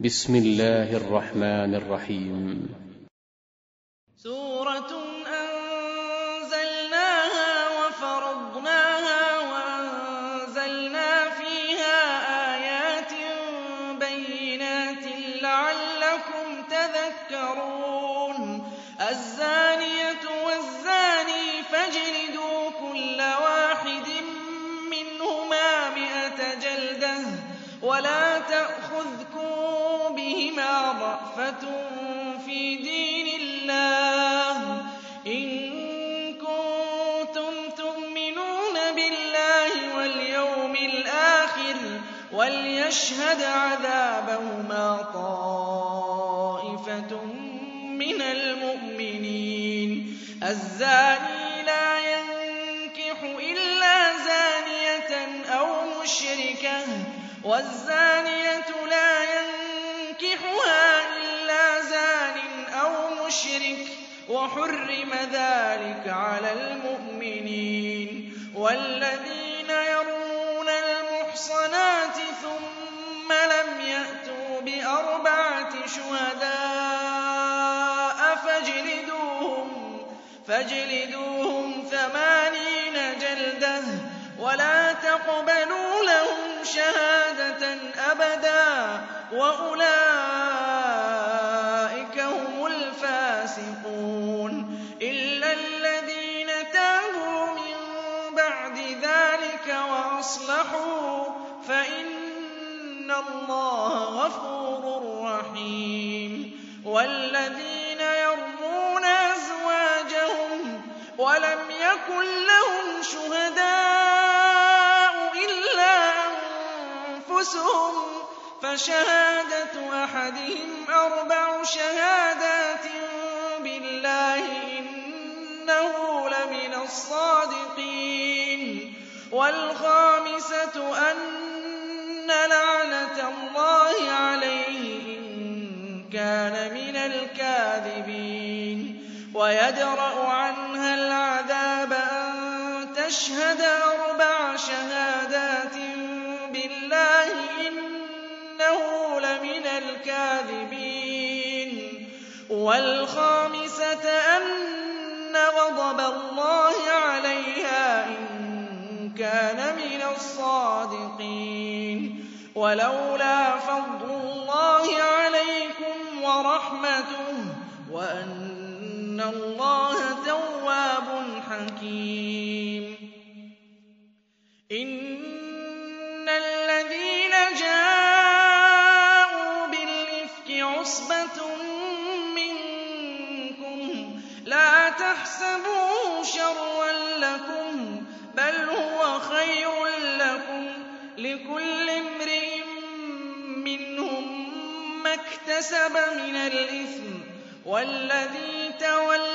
بسم الله الرحمن الرحيم. سورة وليشهد عذابهما طائفة من المؤمنين. الزاني لا ينكح إلا زانية أو مشركة والزانية لا ينكحها إلا زان أو مشرك وحرم ذلك على المؤمنين. والذين شهداء فاجلدوهم فاجلدوهم ثمانين جلدة ولا تقبلوا لهم شهادة أبدا وأولئك والذين يرمون أزواجهم ولم يكن لهم شهداء إلا أنفسهم فشهادة أحدهم أربع شهادات بالله إنه لمن الصادقين والخامسة أن ويدرأ عنها العذاب أن تشهد أربع شهادات بالله إنه لمن الكاذبين. والخامسة أن غضب الله عليها إن كان من الصادقين. ولولا فضل الله عليكم ورحمته وأن تحسبوه شرا لكم بل هو خير لكم. لكل امرئ منهم ما اكتسب من الإثم والذي تولى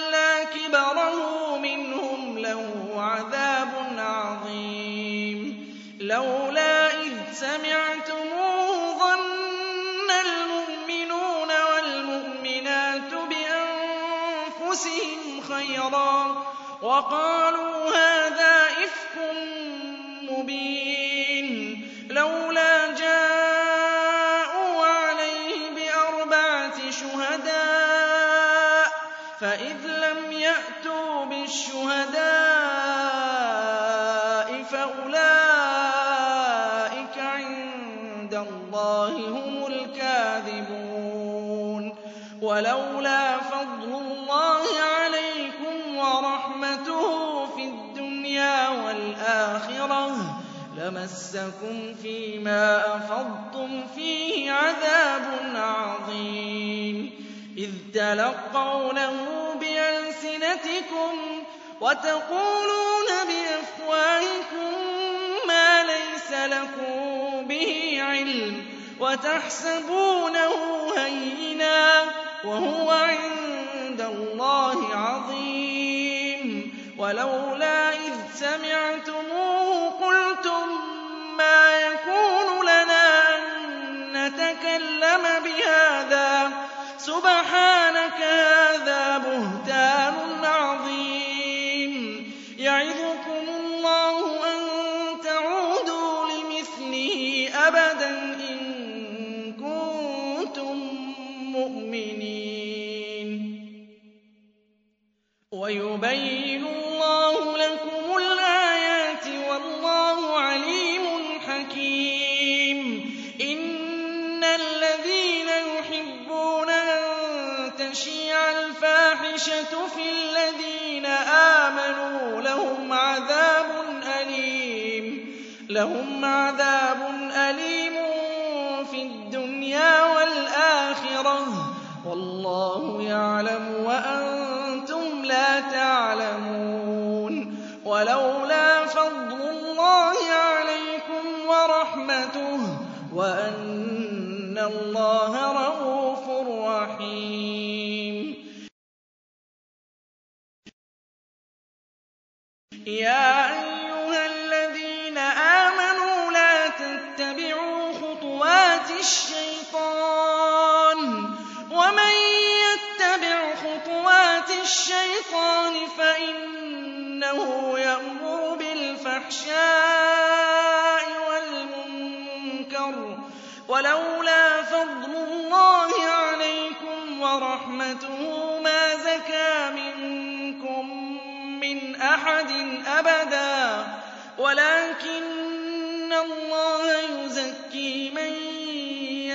خيرا. وقالوا هذا لمسكم فيما أفضتم فيه عذاب عظيم. إذ تلقونه بألسنتكم وتقولون بأفواهكم ما ليس لكم به علم وتحسبونه هينا وهو عند الله عظيم. ولولا إذ سمعتموه سبحانك تَشِيعَ الْفَاحِشَةُ فِي الَّذِينَ آمَنُوا لَهُمْ عَذَابٌ أَلِيمٌ فِي الدُّنْيَا وَالْآخِرَةِ ۚ وَاللَّهُ يَعْلَمُ وَأَنتُمْ لَا تَعْلَمُونَ وَلَوْلَا فَضْلُ اللَّهِ عَلَيْكُمْ وَرَحْمَتُهُ وَأَنَّ اللَّهَ رَءُوفٌ يَا أَيُّهَا الَّذِينَ آمَنُوا لَا تَتَّبِعُوا خُطُوَاتِ الشَّيْطَانِ ۚ وَمَن يَتَّبِعْ خُطُوَاتِ الشَّيْطَانِ فَإِنَّهُ يَأْمُرُ بِالْفَحْشَاءِ وَالْمُنكَرِ ۚ وَلَٰكِنَّ اللَّهَ يُزَكِّي مَن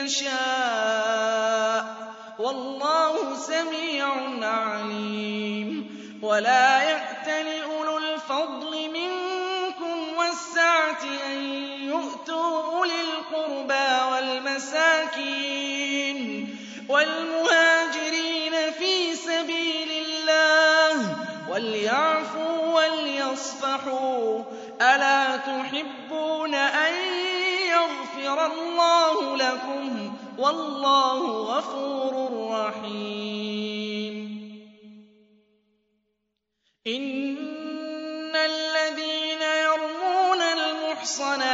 يَشَاءُ ۗ. وَاللَّهُ سَمِيعٌ عَلِيمٌ. وَلَا يَأْتَلِ أُولُو الْفَضْلِ مِنكُمْ وَالسَّعَةِ أَن يُؤْتُوا أُولِي الْقُرْبَىٰ وَالْمَسَاكِينِ وَالْمُهَاجِرِينَ فِي سَبِيلِ اللَّهِ. وَلْيَعْفُوا وَلْيَصْفَحُوا ۗ. أَلَا تُحِبُّونَ أَن يَغْفِرَ اللَّهُ لَكُمْ ۗ وَاللَّهُ غَفُورٌ رَّحِيمٌ إِنَّ الَّذِينَ يَرْمُونَ الْمُحْصَنَاتِ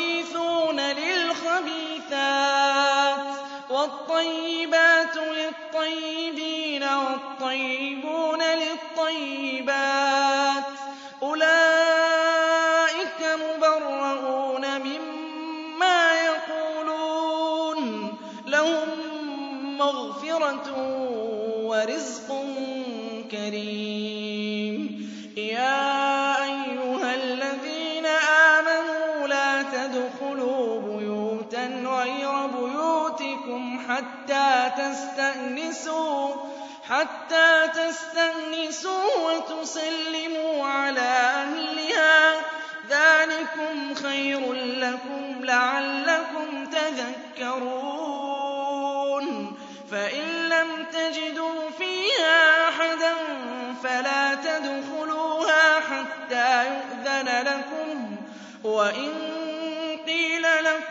وَالطَّيِّبَاتُ لِلطَّيِّبِينَ وَالطَّيِّبُونَ لِلطَّيِّبَاتِ ۚ حَتَّىٰ تَسْتَأْنِسُوا وَتُسَلِّمُوا عَلَىٰ أَهْلِهَا ۚ. ذَٰلِكُمْ خَيْرٌ لَّكُمْ لَعَلَّكُمْ تَذَكَّرُونَ. فَإِن لَّمْ تَجِدُوا فِيهَا أَحَدًا فَلَا تَدْخُلُوهَا حَتَّىٰ يُؤْذَنَ لَكُمْ ۖ. وَإِن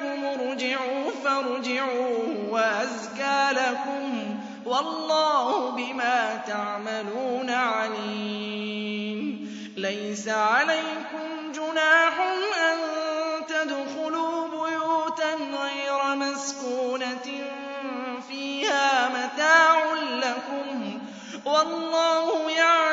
لَكُمُ ارْجِعُوا فَارْجِعُوا هُوَ أَزْكَىٰ لَكُمْ ۚ وَاللَّهُ بِمَا تَعْمَلُونَ عَلِيمٌ. لَّيْسَ عَلَيْكُمْ جُنَاحٌ أَن تَدْخُلُوا بُيُوتًا غَيْرَ مَسْكُونَةٍ فِيهَا مَتَاعٌ لَّكُمْ ۚ وَاللَّهُ يَعْلَمُ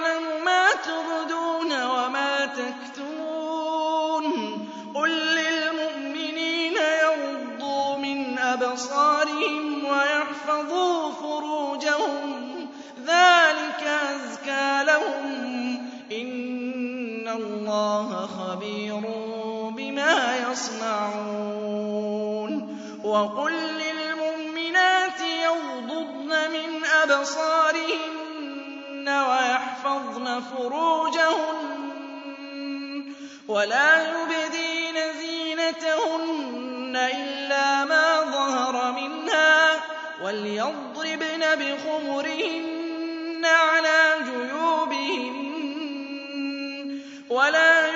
أَبْصَارِهِمْ وَيَحْفَظُوا فُرُوجَهُمْ ۚ. ذَٰلِكَ أَزْكَىٰ لَهُمْ ۗ. إِنَّ اللَّهَ خَبِيرٌ بِمَا يَصْنَعُونَ. وَقُل لِّلْمُؤْمِنَاتِ يَغْضُضْنَ مِنْ أَبْصَارِهِنَّ وَيَحْفَظْنَ فُرُوجَهُنَّ. وَلَا يُبْدِينَ زِينَتَهُنَّ إِلَّا وَلْيَضْرِبْنَ بِخُمُرِهِنَّ عَلَىٰ جُيُوبِهِنَّ وَلَا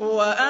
لَعَلَّكُمْ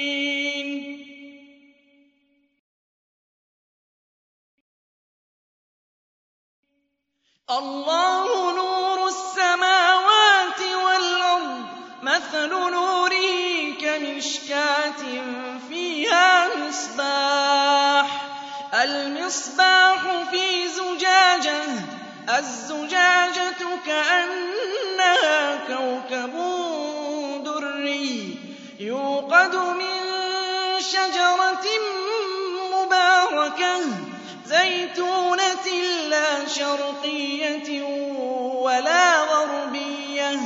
اللَّهُ نُورُ السَّمَاوَاتِ وَالْأَرْضِ ۚ مَثَلُ نُورِهِ كَمِشْكَاةٍ فِيهَا مِصْبَاحٌ ۖ. الْمِصْبَاحُ فِي زُجَاجَةٍ ۖ الزُّجَاجَةُ كَأَنَّهَا كَوْكَبٌ دُرِّيٌّ يُوقَدُ مِن شَجَرَةٍ مُّبَارَكَةٍ. زَيْتُونَةٍ لَّا شَرْقِيَّةٍ وَلَا غَرْبِيَّةٍ.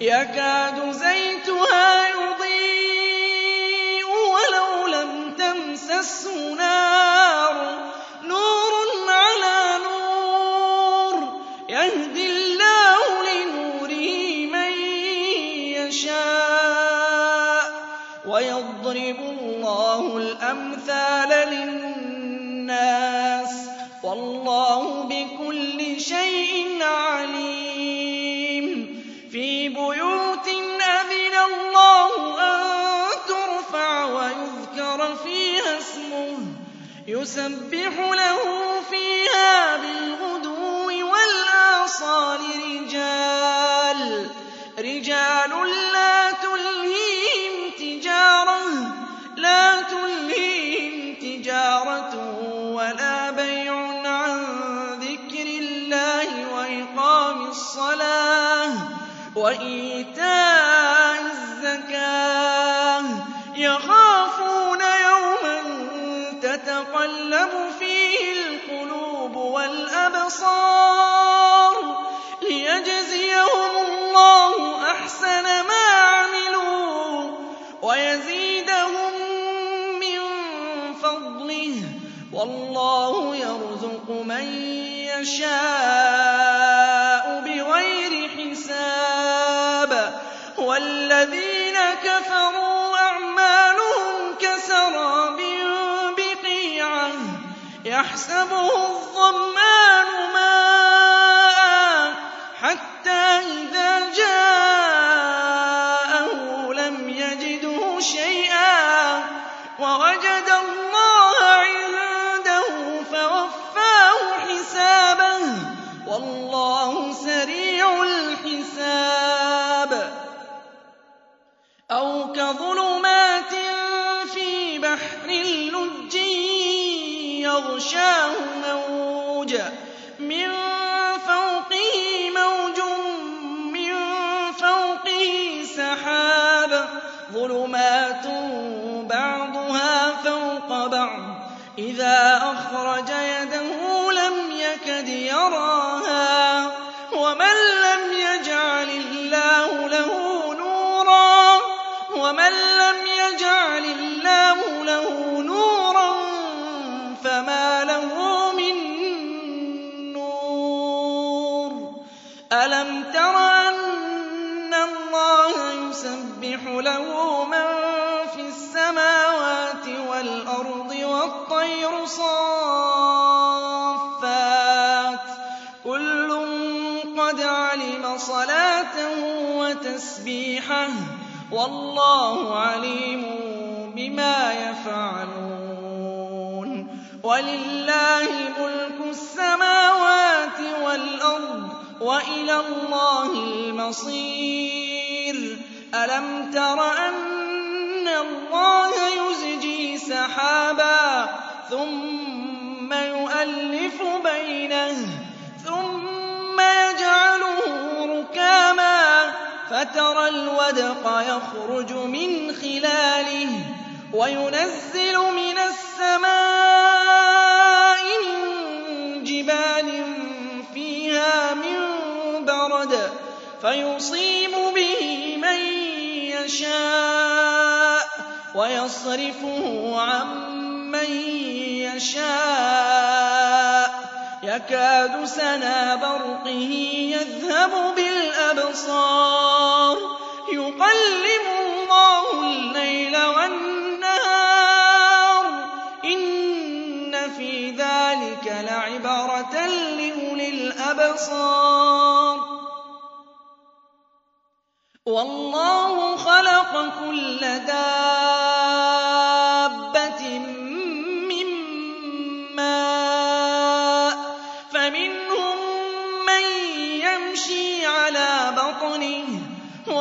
يَكَادُ زَيْتُهَا يُضِيءُ وَلَوْ لَمْ تَمْسَسْهُ نَارٌ ۚ. نُّورٌ عَلَىٰ نُورٍ ۗ يَهْدِي اللَّهُ لِنُورِهِ مَن يَشَاءُ ۚ. وَيَضْرِبُ اللَّهُ الْأَمْثَالَ لِلنَّاسِ ۗ يُسَبِّحُ لَهُ فِيهَا بِالْغُدُوِّ وَالْآصَالِ رِجَالٌ. لَّا تُلْهِيهِمْ تِجَارَةٌ وَلَا بَيْعٌ عَن ذِكْرِ اللَّهِ وَإِقَامِ الصَّلَاةِ وَإِيتَاءِ تَتَقَلَّبُ فِيهِ الْقُلُوبُ وَالْأَبْصَارُ لِيَجْزِيَهُمُ اللَّهُ أَحْسَنَ مَا عَمِلُوا وَيَزِيدَهُم مِّن فَضْلِهِ ۗ وَاللَّهُ يَرْزُقُ مَن يَشَاءُ بِغَيْرِ حِسَابٍ وَالَّذِينَ كَفَرُوا يَحْسَبُهُ الظَّمْآنُ مَاءً حَتَّىٰ إِذَا جَاءَهُ لَمْ يَجِدْهُ شَيْئًا وَوَجَدَ اللَّهَ عِندَهُ فَوَفَّاهُ حِسَابَهُ ۗ. وَاللَّهُ سَرِيعُ الْحِسَابِ. إِذَا أَخْرَجَ يَدَهُ لَمْ يَكَدْ يَرَاهَا ۗ وَمَن لَّمْ يَجْعَلِ اللَّهُ لَهُ نُورًا وَمَن لَّمْ يَجْعَلِ اللَّهُ لَهُ نُورًا فَمَا لَهُ مِن نُّورٍ أَلَمْ تَرَ أَنَّ اللَّهَ يُسَبِّحُ لَهُ صَافَّاتٍ ۖ كُلٌّ قَدْ عَلِمَ صَلَاتَهُ وَتَسْبِيحَهُ ۗ وَاللَّهُ عَلِيمٌ بِمَا يَفْعَلُونَ. وَلِلَّهِ مُلْكُ السَّمَاوَاتِ وَالْأَرْضِ ۖ وَإِلَى اللَّهِ الْمَصِيرُ. أَلَمْ تَرَ أَنَّ اللَّهَ يُزْجِي سَحَابًا ثُمَّ يُؤَلِّفُ بَيْنَهُ ثُمَّ يَجْعَلُهُ رُكَامًا فَتَرَى الْوَدْقَ يَخْرُجُ مِنْ خِلَالِهِ وَيُنَزِّلُ مِنَ السَّمَاءِ مِن جِبَالٍ فِيهَا مِن بَرَدٍ فَيُصِيبُ بِهِ مَن يَشَاءُ وَيَصْرِفُهُ عَن مَّن يَشَاءُ. يَكَادُ سَنَا بَرْقِهِ يَذْهَبُ بِالْأَبْصَارِ. يُقَلِّبُ اللَّهُ اللَّيْلَ وَالنَّهَارَ ۚ. إِنَّ فِي ذَٰلِكَ لَعِبْرَةً لِّأُولِي الْأَبْصَارِ. وَاللَّهُ خَلَقَ كُلَّ دَابَّةٍ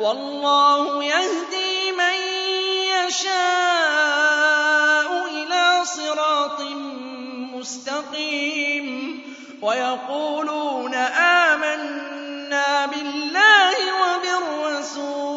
وَاللَّهُ يَهْدِي مَن يَشَاءُ إِلَىٰ صِرَاطٍ مُّسْتَقِيمٍ وَيَقُولُونَ آمَنَّا بِاللَّهِ وَبِالرَّسُولِ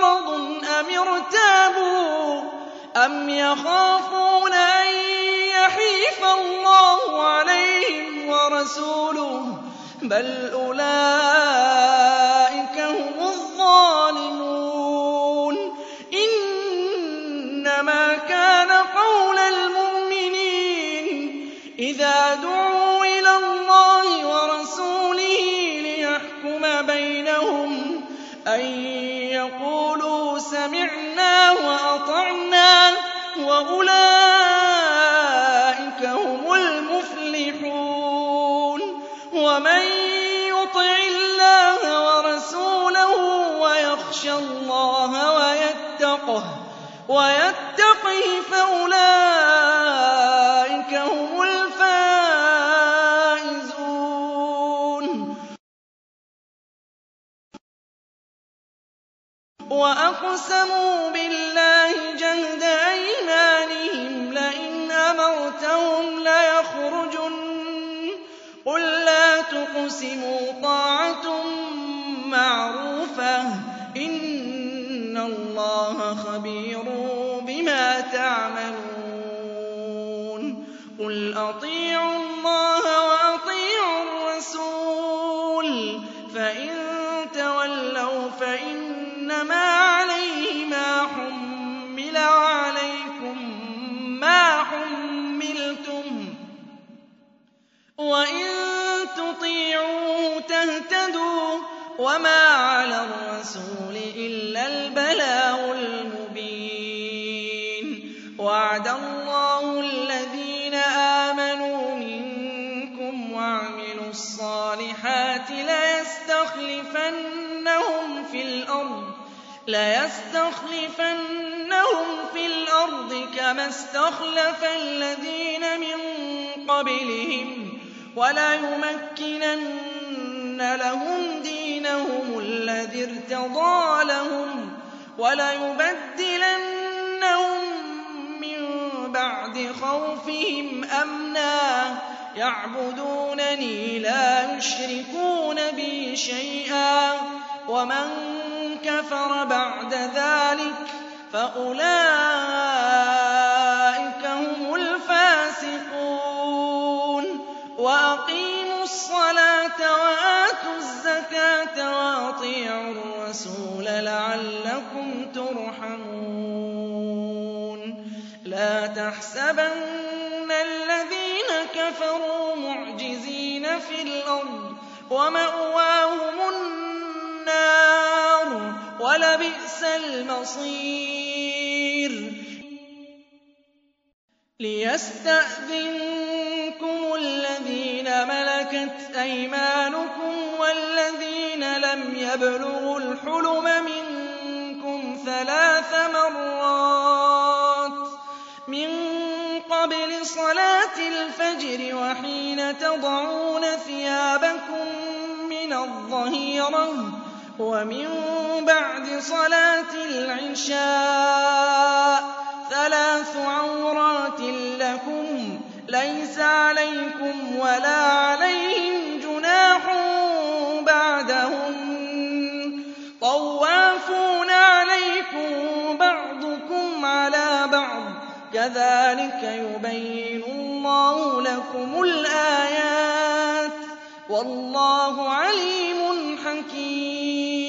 مَّرَضٌ أَمِ ارْتَابُوا أَمْ يَخَافُونَ أَن يَحِيفَ اللَّهُ عَلَيْهِمْ وَرَسُولُهُ ۚ بَلْ أُولَٰئِكَ هُمُ الظَّالِمُونَ إِنَّمَا كَانَ قَوْلَ الْمُؤْمِنِينَ إِذَا دُعُوا إِلَى اللَّهِ وَرَسُولِهِ لِيَحْكُمَ بَيْنَهُمْ أَن يَقُولُوا سمعنا وأطعنا وأولئك هم المفلحون ومن يطع الله ورسوله ويخشى الله ويتقه ويتقه وأقسموا بالله جهد أيمانهم لئن أمرتهم ليخرجن قل لا تقسموا طاعة معروفة إن الله خبير بما تعملون قل أطيعوا تهتدوا وما على الرسول إلا البلاغ المبين. وعد الله الذين آمنوا منكم وعملوا الصالحات ليستخلفنهم في الأرض ليستخلفنهم في الأرض كما استخلف الذين من قبلهم وليمكنن لهم دينهم الذي ارتضى لهم وليبدلنهم من بعد خوفهم أمنا يعبدونني لا يشركون بي شيئا ومن كفر بعد ذلك فأولئك الرسول لعلكم ترحمون. لا تحسبن الذين كفروا معجزين في الأرض ومأواهم النار ولبئس المصير. ليستأذنكم الذين ملكت أيمانكم لم يبلغوا الحلم منكم ثلاث مرات من قبل صلاة الفجر وحين تضعون ثيابكم من الظهيرة ومن بعد صلاة العشاء ثلاث عورات لكم ليس عليكم ولا عليهم كذلك يبين الله لكم الآيات والله عليم حكيم.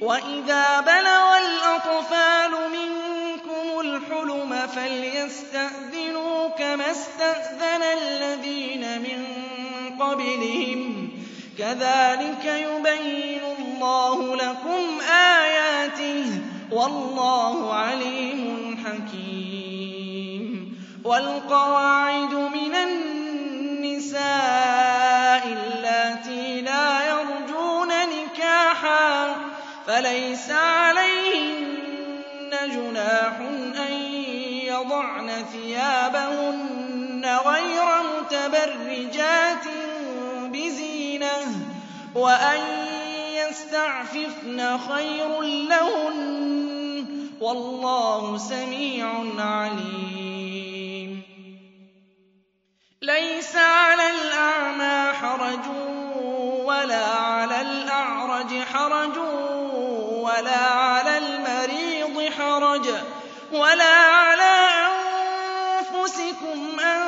وإذا بلغ الأطفال منكم الحلم فليستأذنوا كما استأذن الذين من قبلهم. كذلك يبين الله لكم آياته والله عليم والقواعد من النساء اللاتي لا يرجون نكاحا فليس عليهن جناح أن يضعن ثيابهن غير متبرجات بزينة وأن يستعففن خير لهن والله سميع عليم. ليس على الأعمى حرج ولا على الأعرج حرج ولا على المريض حرج ولا على أنفسكم أن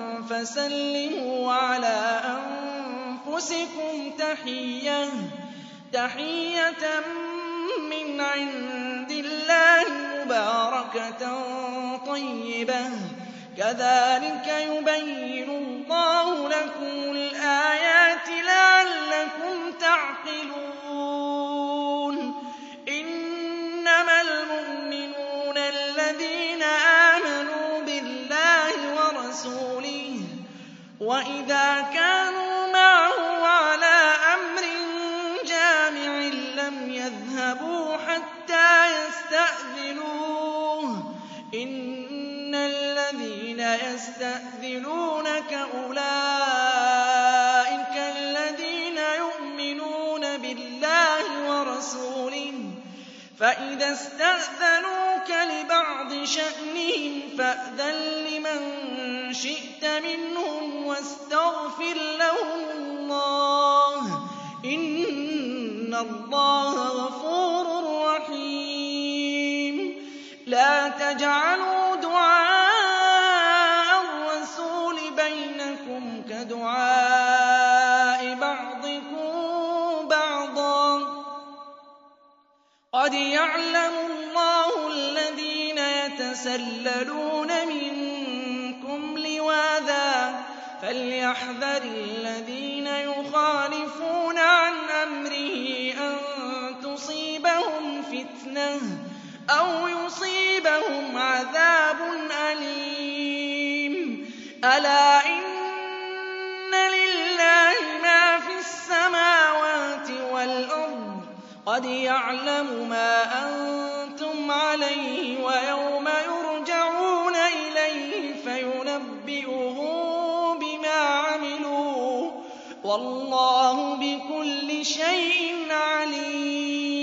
فسلموا على أنفسكم تحية من عند الله مباركة طيبة. كذلك يبين الله لكم الآيات وإذا كانوا معه على أمر جامع لم يذهبوا حتى يستأذنوه إن الذين يستأذنونك أولئك الذين يؤمنون بالله ورسوله فإذا استأذنوك لبعض شأنهم فأذن لمن شئت منهم واستغفر لهم الله. إن الله غفور رحيم. لا تجعلوا دعاء الرسول بينكم كدعاء بعضكم بعضا. قد يعلم الله الذين يتسللون منكم لواذا فليحذر الذين يخالفون عن أمره أن تصيبهم فتنة أو يصيبهم عذاب أليم. ألا إن لله ما في السماوات والأرض؟ قد يعلم ما أنتم والله بكل شيء عليم.